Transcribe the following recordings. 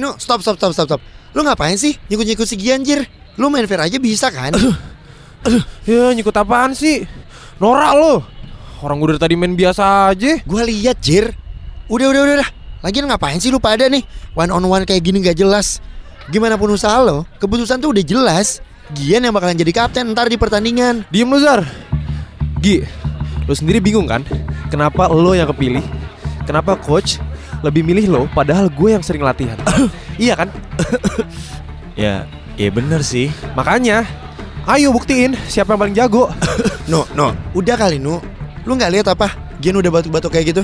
Nu, stop stop stop stop stop. Lu ngapain sih nyikut-nyikut si Gian Jir? Lu main fair aja bisa kan? Ya nyikut apaan sih? Norak lo. Orang gue dari tadi main biasa aja. Gua lihat Jir. Udah udah udah udah. Lagian ngapain sih lu pada nih? One on one kayak gini gak jelas. Gimana pun usaha lo, keputusan tuh udah jelas. Gian yang bakalan jadi kapten ntar di pertandingan. Diem lu Zar. Gi, lo sendiri bingung kan? Kenapa lo yang kepilih? Kenapa coach lebih milih lo padahal gue yang sering latihan? iya kan? Ya, ya bener sih. Makanya, ayo buktiin siapa yang paling jago. No, no, udah kali Nu. Lu nggak lihat apa? Gian udah batuk-batuk kayak gitu.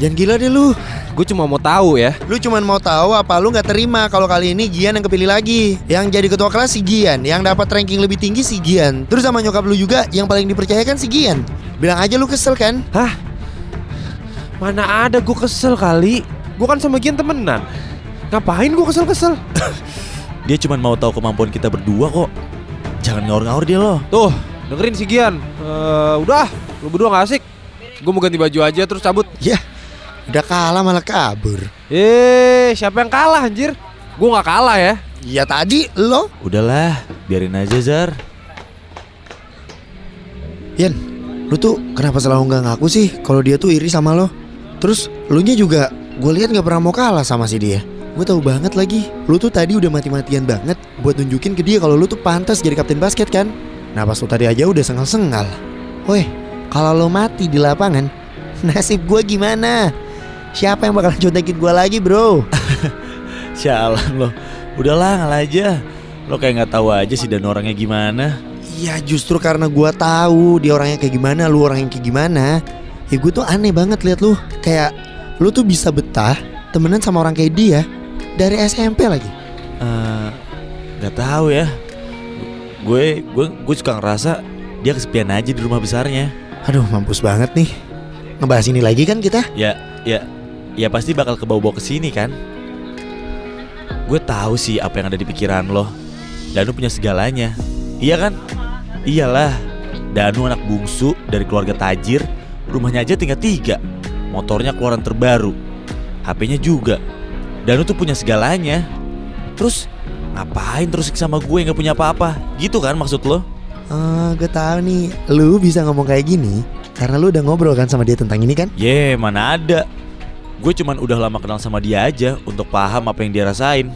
Jangan gila deh lu. gue cuma mau tahu ya. Lu cuman mau tahu apa lu nggak terima kalau kali ini Gian yang kepilih lagi. Yang jadi ketua kelas si Gian, yang dapat ranking lebih tinggi si Gian. Terus sama nyokap lu juga yang paling dipercayakan si Gian. Bilang aja lu kesel kan? Hah? Mana ada gue kesel kali? Gue kan sama Gian temenan. Ngapain gue kesel-kesel? Dia cuma mau tahu kemampuan kita berdua kok. Jangan ngaur-ngaur dia loh. Tuh, dengerin si Gian. Eh, udah, lu berdua gak asik. Gue mau ganti baju aja terus cabut. Ya, udah kalah malah kabur. Eh, siapa yang kalah anjir? Gue gak kalah ya. Ya tadi lo, Udahlah, biarin aja Zar. Yan, lu tuh kenapa selalu nggak ngaku sih kalau dia tuh iri sama lo? Terus lu nya juga gue lihat nggak pernah mau kalah sama si dia. Gue tahu banget lagi, lu tuh tadi udah mati-matian banget buat nunjukin ke dia kalau lu tuh pantas jadi kapten basket kan? Nah pas lu tadi aja udah sengal-sengal. Woi, kalau lo mati di lapangan, nasib gue gimana? Siapa yang bakal contekin gue lagi bro? Sialan lo. Udahlah, ngalah aja. Lo kayak nggak tahu aja sih dan orangnya gimana. Ya justru karena gue tahu dia orangnya kayak gimana, lu orang yang kayak gimana. Ya gue tuh aneh banget liat lu. Kayak lu tuh bisa betah temenan sama orang kayak dia dari SMP lagi. Eh, nggak tahu ya. Gue gue gue suka ngerasa dia kesepian aja di rumah besarnya. Aduh mampus banget nih. Ngebahas ini lagi kan kita? Ya ya ya pasti bakal kebawa-bawa ke sini kan. Gue tahu sih apa yang ada di pikiran lo. Danu punya segalanya. Iya kan? Iyalah. Danu anak bungsu dari keluarga tajir. Rumahnya aja tinggal tiga. Motornya keluaran terbaru. HP-nya juga. Danu tuh punya segalanya. Terus ngapain terus sama gue yang gak punya apa-apa? Gitu kan maksud lo? Eh, gue tahu nih, lu bisa ngomong kayak gini karena lu udah ngobrol kan sama dia tentang ini kan? Ye, mana ada. Gue cuman udah lama kenal sama dia aja untuk paham apa yang dia rasain.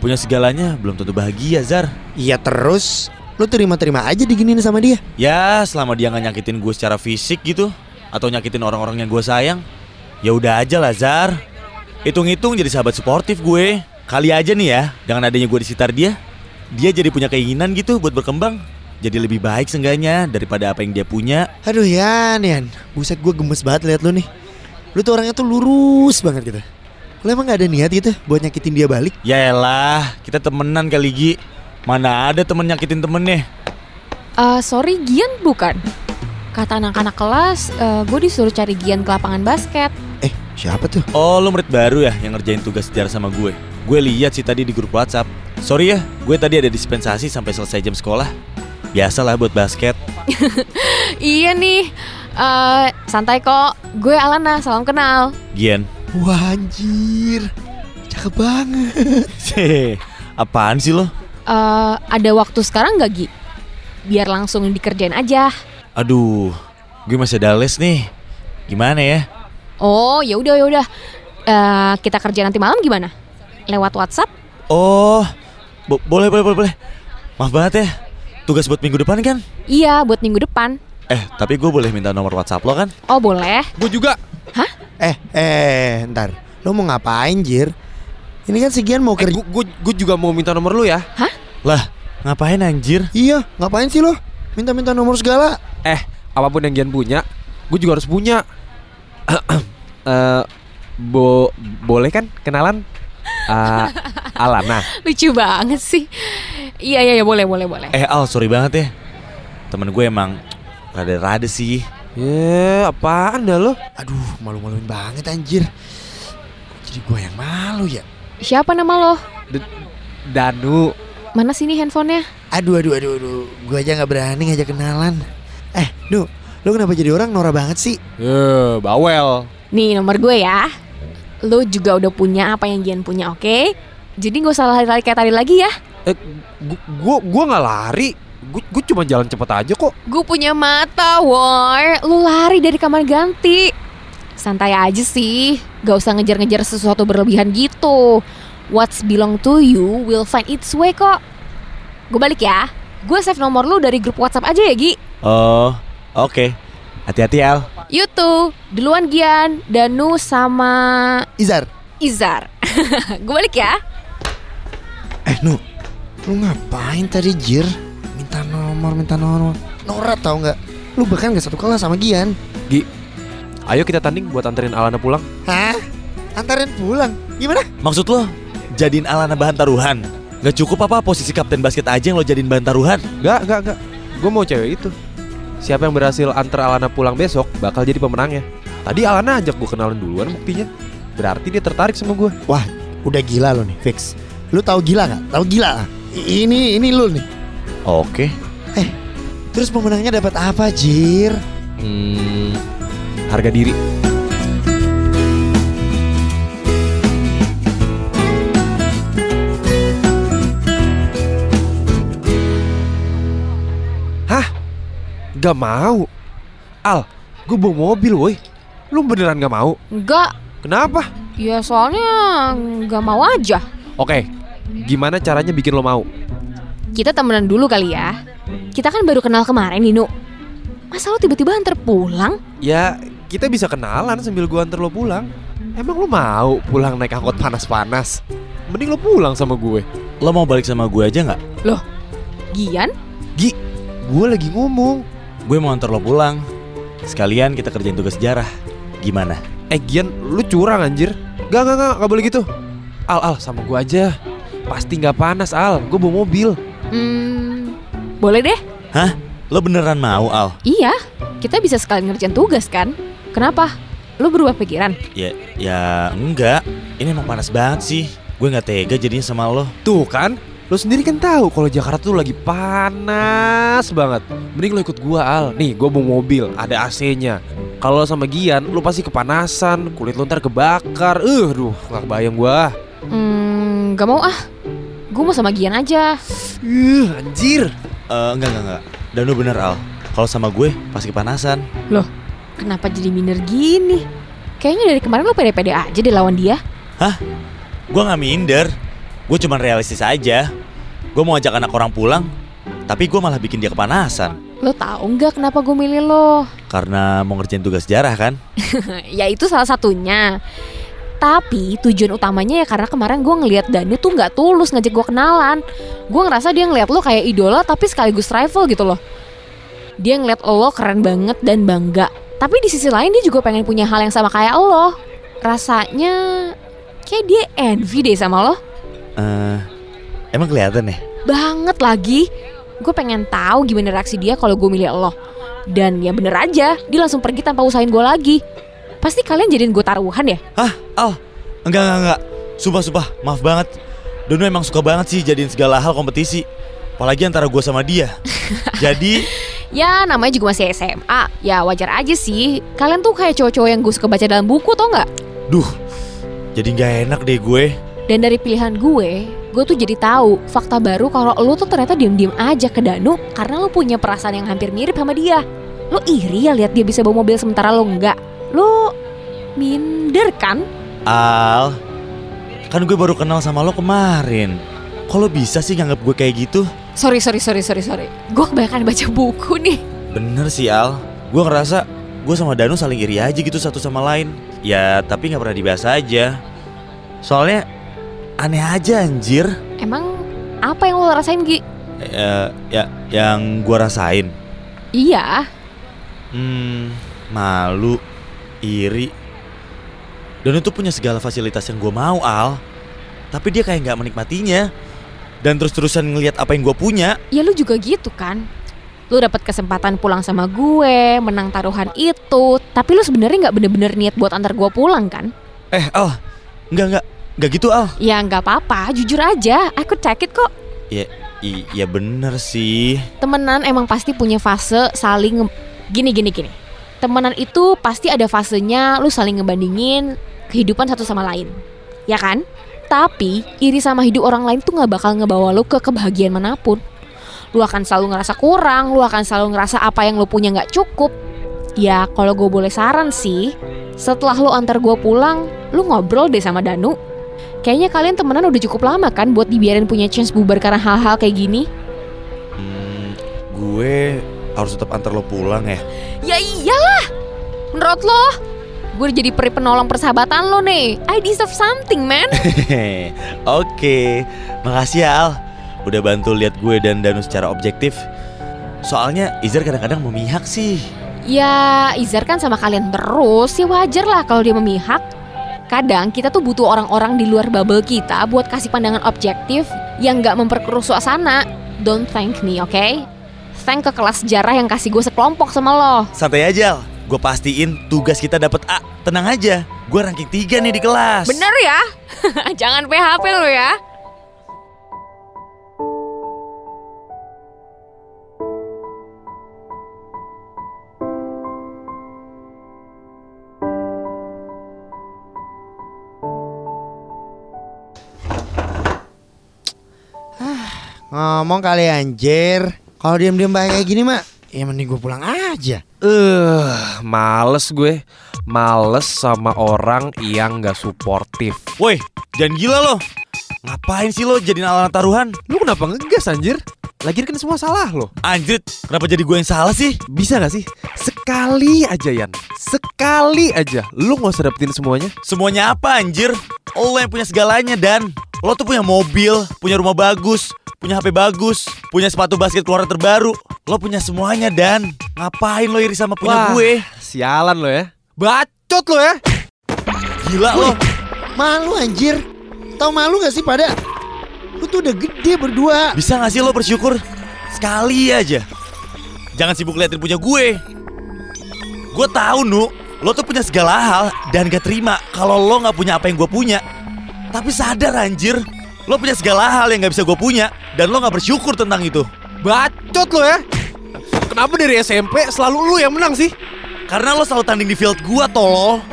Punya segalanya belum tentu bahagia, Zar. Iya terus, lu terima-terima aja diginiin sama dia. Ya, selama dia nggak nyakitin gue secara fisik gitu atau nyakitin orang-orang yang gue sayang, ya udah aja lah, Zar. Hitung-hitung jadi sahabat suportif gue. Kali aja nih ya, dengan adanya gue di sekitar dia, dia jadi punya keinginan gitu buat berkembang. Jadi lebih baik seenggaknya daripada apa yang dia punya. Aduh Yan, Yan, buset gue gemes banget liat lu nih. Lu tuh orangnya tuh lurus banget gitu. Lu emang gak ada niat gitu buat nyakitin dia balik? Ya elah, kita temenan kali Gi. Mana ada temen nyakitin temennya? Eh, sorry Gian bukan? Kata anak-anak kelas, gue disuruh cari Gian ke lapangan basket. Eh, siapa tuh? Oh, lu murid baru ya yang ngerjain tugas sejarah sama gue. Gue lihat sih tadi di grup WhatsApp. Sorry ya, gue tadi ada dispensasi sampai selesai jam sekolah. Biasalah buat basket. iya nih, eh santai kok. Gue Alana, salam kenal. Gian. Wah anjir, cakep banget. Apaan sih lo? Eh, ada waktu sekarang gak Gi? Biar langsung dikerjain aja. Aduh, gue masih ada les nih. Gimana ya? Oh, ya udah ya udah. Eh, kita kerja nanti malam gimana? Lewat WhatsApp? Oh, bo- boleh, boleh, boleh, boleh. Maaf banget ya. Tugas buat minggu depan kan? Iya, buat minggu depan. Eh, tapi gue boleh minta nomor WhatsApp lo kan? Oh, boleh. Gue juga. Eh, eh, ntar. Lu mau ngapain, Jir? Ini kan si Gian mau Eh, kerja. gue gue juga mau minta nomor lu ya. Lah, ngapain anjir? Iya, ngapain sih lo? Minta-minta nomor segala. Eh, apa pun yang Gian punya, gue juga harus punya. Eh, bo boleh kan kenalan? Eh, Alana. Lucu banget sih. Iya, iya, iya, boleh, boleh, boleh. Eh, Al, sorry banget ya. Temen gue emang rada-rada sih. Ya, apaan dah lo? Aduh, malu-maluin banget anjir. Jadi gue yang malu ya. Siapa nama lo? Danu. Mana sini handphonenya? Aduh, aduh, aduh, aduh. Gue aja nggak berani ngajak kenalan. Eh, Nu, lu kenapa jadi orang norak banget sih? Ya, bawel. Nih nomor gue ya. Lu juga udah punya apa yang Gian punya, oke? Jadi gak usah lari-lari kayak tadi lagi ya. Eh, gua gua, gua nggak lari. Gua, gua cuma jalan cepet aja kok. Gue punya mata, War. Lu lari dari kamar ganti. Santai aja sih. Gak usah ngejar-ngejar sesuatu berlebihan gitu. What's belong to you will find its way kok. Gue balik ya. Gue save nomor lu dari grup WhatsApp aja ya, Gi. Oh, oke. Hati-hati Al. You tuh, duluan Gian, Danu sama Izar. Izar. Gue balik ya. Eh Nu, lu ngapain tadi Jir? Minta nomor, minta nomor. Norat tau nggak? Lu bahkan gak satu kelas sama Gian. Ayo kita tanding buat anterin Alana pulang. Hah? Antarin pulang? Gimana? Maksud lo jadiin Alana bahan taruhan? Gak cukup apa posisi kapten basket aja yang lo jadiin bahan taruhan? Gak, gak, gak. Gue mau cewek itu. Siapa yang berhasil antar Alana pulang besok bakal jadi pemenangnya. Tadi Alana ajak gue kenalan duluan buktinya. Berarti dia tertarik sama gue. Wah, udah gila lo nih, fix. Lu tahu gila nggak? Tahu gila? I- Ini ini lu nih. Oke. Terus pemenangnya dapat apa, Jir? Hmm, harga diri. Hah? Gak mau? Al, gue bawa mobil woi. Lu beneran gak mau? Enggak, Kenapa? ya soalnya nggak mau aja. Oke, gimana caranya bikin lo mau? Kita temenan dulu kali ya. Kita kan baru kenal kemarin, Nino. Masa lo tiba-tiba antar pulang? Ya, kita bisa kenalan sambil gua antar lo pulang. Emang lo mau pulang naik angkot panas-panas? Mending lo pulang sama gue. Lo mau balik sama gue aja nggak? Gian? Gue lagi ngomong. Gue mau antar lo pulang. Sekalian kita kerjain tugas sejarah. Gimana? Eh Gian, lu curang anjir. Gak, gak, gak, gak boleh gitu. Al, Al, sama gue aja. Pasti nggak panas Al, gue bawa mobil. Hmm, boleh deh. Lo beneran mau Al? Iya, kita bisa sekalian ngerjain tugas kan? Kenapa? Lo berubah pikiran? Ya, ya enggak. Ini emang panas banget sih. Gue nggak tega jadinya sama lo. Tuh kan, lo sendiri kan tahu kalau Jakarta tuh lagi panas banget. Mending lo ikut gua Al. Nih, gua bawa mobil, ada AC-nya. Kalau lo sama Gian, lo pasti kepanasan, kulit lo ntar kebakar. Uh, duh, gak kebayang gua. Hmm, gak mau ah. Gue mau sama Gian aja. Uh, anjir. Eh, enggak, enggak, enggak. Dan lo bener Al. Kalau sama gue pasti kepanasan. Kenapa jadi minder gini? Kayaknya dari kemarin lo pede-pede aja deh lawan dia. Gue nggak minder. Gue cuman realistis aja. Gue mau ajak anak orang pulang, tapi gue malah bikin dia kepanasan. Lo tahu nggak kenapa gue milih lo? Karena mau ngerjain tugas sejarah kan? ya itu salah satunya. Tapi tujuan utamanya ya karena kemarin gue ngelihat Danu tuh nggak tulus ngajak gue kenalan. Gue ngerasa dia ngeliat lo kayak idola tapi sekaligus rival gitu loh. Dia ngeliat lo keren banget dan bangga. Tapi di sisi lain dia juga pengen punya hal yang sama kayak lo. Rasanya kayak dia envy deh sama lo. Eh, emang kelihatan ya? Banget lagi. Gue pengen tahu gimana reaksi dia kalau gue milih lo. Dan ya bener aja, dia langsung pergi tanpa usahain gue lagi. Pasti kalian jadiin gue taruhan ya? Hah, Al? Enggak, enggak, enggak. Sumpah, sumpah. Maaf banget. Dono emang suka banget sih jadiin segala hal kompetisi. Apalagi antara gue sama dia. Jadi, Ya namanya juga masih SMA Ya wajar aja sih Kalian tuh kayak cowok-cowok yang gue suka baca dalam buku tau nggak? duh. Jadi nggak enak deh gue. Dan dari pilihan gue Gue tuh jadi tahu fakta baru kalau lo tuh ternyata diem-diem aja ke Danu Karena lo punya perasaan yang hampir mirip sama dia Lo iri ya lihat dia bisa bawa mobil sementara lo enggak Lo minder kan? Al, kan gue baru kenal sama lo kemarin. Kalau bisa sih nganggap gue kayak gitu? Sorry sorry sorry sorry sorry Gue kebanyakan baca buku nih Bener sih Al. Gue ngerasa gue sama Danu saling iri aja gitu satu sama lain. Ya, tapi nggak pernah dibahas aja. Soalnya aneh aja anjir. Emang apa yang lo rasain Gi? Eh, ya, yang gue rasain. Iya Hmm, malu, iri. Dan itu punya segala fasilitas yang gue mau, Al. Tapi dia kayak nggak menikmatinya. Dan terus-terusan ngelihat apa yang gue punya. Ya lu juga gitu kan Lu dapat kesempatan pulang sama gue Menang taruhan itu Tapi lu sebenarnya nggak bener-bener niat buat antar gue pulang kan Eh, Al, nggak nggak nggak gitu, Al. Ya nggak apa-apa Jujur aja Aku cek it kok ya bener sih. Temenan emang pasti punya fase saling Gini gini gini Temenan itu pasti ada fasenya Lu saling ngebandingin kehidupan satu sama lain. Ya kan? Tapi iri sama hidup orang lain tuh nggak bakal ngebawa lo ke kebahagiaan mana pun. Lu akan selalu ngerasa kurang, lu akan selalu ngerasa apa yang lu punya nggak cukup. Ya kalau gue boleh saran sih, setelah lu antar gue pulang, lu ngobrol deh sama Danu. Kayaknya kalian temenan udah cukup lama kan buat dibiarin punya chance bubar karena hal-hal kayak gini. Hmm, gue harus tetap antar lo pulang ya. Ya iyalah. Menurut lo, gue jadi peri penolong persahabatan lo nih. I deserve something, man. Oke, makasih ya Al. Udah bantu lihat gue dan Danu secara objektif. Soalnya Izar kadang-kadang memihak sih. ya, Izar kan sama kalian terus. Ya wajar lah kalau dia memihak. Kadang kita tuh butuh orang-orang di luar bubble kita buat kasih pandangan objektif yang nggak memperkeruh suasana. Don't thank me, oke? Thank ke kelas sejarah yang kasih gue sekelompok sama lo. Santai aja. Gue pastiin tugas kita dapat A. Tenang aja. Gue ranking 3 nih di kelas. Bener ya? Jangan PHP lo ya. Ngomong kali anjir. Kalau diam-diam baik kayak gini mah, ya mending gue pulang aja. Eh, males gue. Males sama orang yang gak suportif. Woi, jangan gila lo. Ngapain sih lo jadiin alat taruhan? Lu kenapa ngegas anjir? Lagian kan semua salah lo. Anjir, kenapa jadi gue yang salah sih? Bisa gak sih? Sekali aja Yan Sekali aja Lu gak usah dapetin semuanya Semuanya apa anjir? Lo yang punya segalanya dan lo tuh punya mobil, punya rumah bagus, punya HP bagus, punya sepatu basket keluaran terbaru. Lo punya semuanya dan ngapain lo iri sama punya Wah, gue? Sialan lo ya Bacot lo ya Gila lo. Malu anjir. Tahu malu gak sih pada? Lu tuh udah gede berdua. Bisa gak sih lo bersyukur sekali aja? Jangan sibuk liatin punya gue. Gue tahu nu, lo tuh punya segala hal dan gak terima kalau lo nggak punya apa yang gue punya. Tapi sadar anjir, lo punya segala hal yang gak bisa gue punya dan lo nggak bersyukur tentang itu. Bacot lo ya Kenapa dari SMP selalu lu yang menang sih? Karena lo selalu tanding di field gua tolol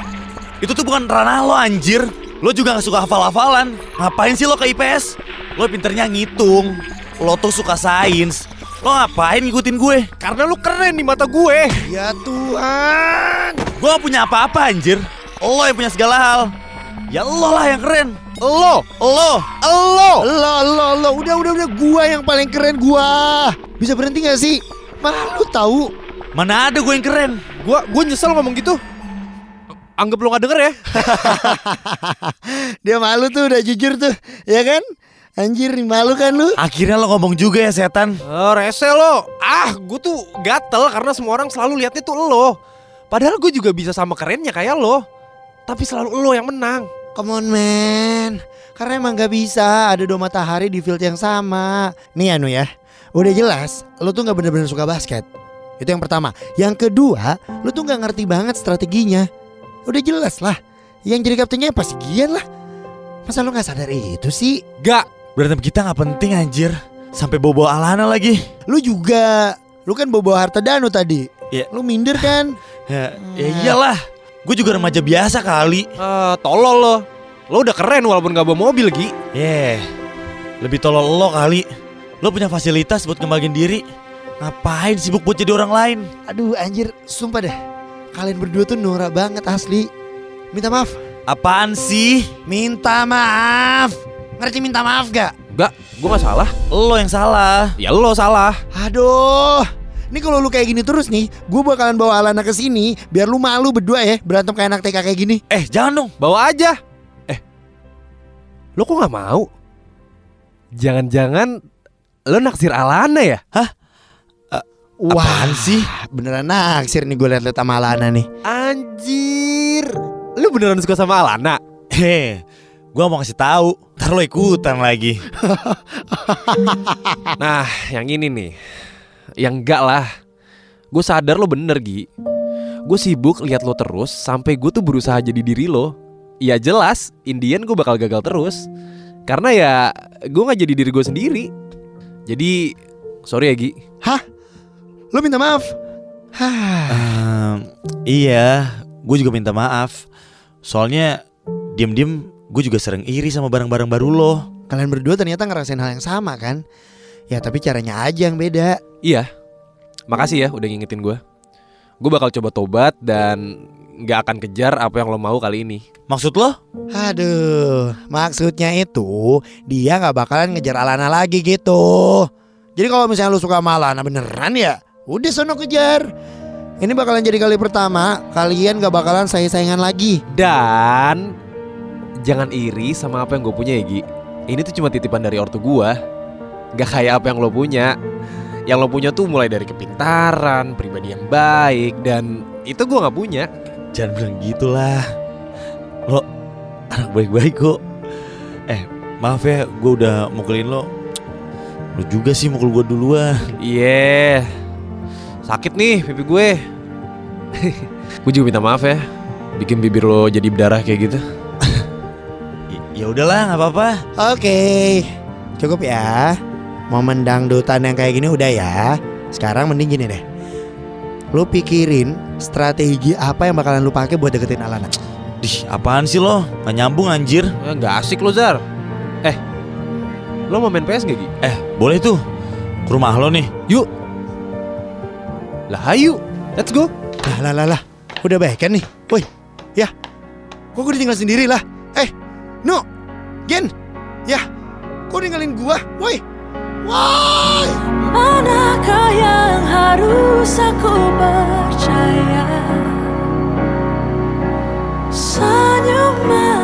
Itu tuh bukan ranah lo anjir Lo juga gak suka hafal-hafalan Ngapain sih lo ke IPS? Lo pinternya ngitung Lo tuh suka sains Lo ngapain ngikutin gue? Karena lu keren di mata gue Ya Tuhan. Gue gak punya apa-apa anjir Lo yang punya segala hal Ya lo lah yang keren. Lo Lo Lo. Lo lo lo. Udah udah udah. Gua yang paling keren gua. Bisa berhenti gak sih? Malu tahu. Mana ada gue yang keren? Gua gua nyesel ngomong gitu. Anggap lo gak denger ya. Dia malu tuh udah jujur tuh, ya kan? Anjir, malu kan lu? Akhirnya lo ngomong juga ya setan. Oh, Rese lo. Ah gue tuh gatel karena semua orang selalu liatnya tuh lo. Padahal gue juga bisa sama kerennya kayak lo. Tapi selalu lo yang menang Come on man. Karena emang gak bisa ada dua matahari di field yang sama. Nih Anu ya. Udah jelas Lu tuh gak bener-bener suka basket. Itu yang pertama. Yang kedua Lu tuh gak ngerti banget strateginya. Udah jelas lah. Yang jadi kaptennya pasti Gian lah. Masa lu gak sadar itu sih? Gak. Berantem kita gak penting anjir. Sampai bawa Alana lagi. Lu juga. Lu kan bawa harta Danu tadi. Ya. Lu minder kan? Ya, ya iyalah Gue juga remaja biasa kali Eh, Tolol lo Lo udah keren walaupun gak bawa mobil Gi Yeah, lebih tolol lo kali. Lo punya fasilitas buat ngembangin diri. Ngapain sibuk buat jadi orang lain? Aduh anjir Sumpah deh Kalian berdua tuh norak banget asli Minta maaf Apaan sih? Minta maaf Ngerti minta maaf gak? Gak, gue gak salah Lo yang salah. Ya lo salah Aduh Ini kalau lu kayak gini terus nih Gue bakalan bawa Alana ke sini Biar lu malu berdua ya Berantem kayak anak TK kayak gini Eh, jangan dong. Bawa aja Eh Lo kok gak mau? Jangan-jangan Lo naksir Alana ya? Apaan sih? Beneran naksir nih gue liat-liat sama Alana nih Anjir Lo beneran suka sama Alana? Heh, gue mau kasih tahu. Ntar lo ikutan lagi. Nah yang ini nih Yang enggak lah Gue sadar lo bener Gi Gue sibuk lihat lo terus Sampai gue tuh berusaha jadi diri lo Ya jelas Indian gue bakal gagal terus Karena ya Gue gak jadi diri gue sendiri Jadi Sorry ya Gi Lu minta maaf Hah iya, gue juga minta maaf. Soalnya diem-diem gue juga sering iri sama barang-barang baru lo. Kalian berdua ternyata ngerasain hal yang sama kan? Ya tapi caranya aja yang beda. Iya. Makasih ya udah ngingetin gue. Gue bakal coba tobat dan nggak akan kejar apa yang lo mau kali ini. Maksud lo? Aduh, maksudnya itu dia nggak bakalan ngejar Alana lagi gitu. Jadi kalau misalnya lu suka sama Alana beneran ya, udah sono kejar. Ini bakalan jadi kali pertama kalian gak bakalan saing-saingan lagi. Dan jangan iri sama apa yang gue punya ya Gi. Ini tuh cuma titipan dari ortu gue. Gak kayak apa yang lo punya. Yang lo punya tuh mulai dari kepintaran, pribadi yang baik, dan itu gue nggak punya. Jangan bilang gitulah. Lo anak baik-baik kok. Eh, maaf ya, gue udah mukulin lo. Lo juga sih mukul gue duluan. Iya. Sakit nih pipi gue. gue juga minta maaf ya. Bikin bibir lo jadi berdarah kayak gitu. Ya udahlah, nggak apa-apa. Oke, cukup ya. Momen dangdutan yang kayak gini udah ya. Sekarang mending gini deh. Lu pikirin strategi apa yang bakalan lu pakai buat deketin Alana. Dih, apaan sih lo? Gak nyambung anjir. Eh, nggak asik lo Zar. Eh, lo mau main PS gak Gi? Eh, boleh tuh. Ke rumah lo nih. Yuk. Lah ayo, let's go. Lah lah lah lah. Udah baik kan nih? Woi, ya. Kok gue ditinggal sendiri lah? Eh, no, Gen, ya. Kok ninggalin gua? Woi, Manakah yang harus aku percaya? Senyuman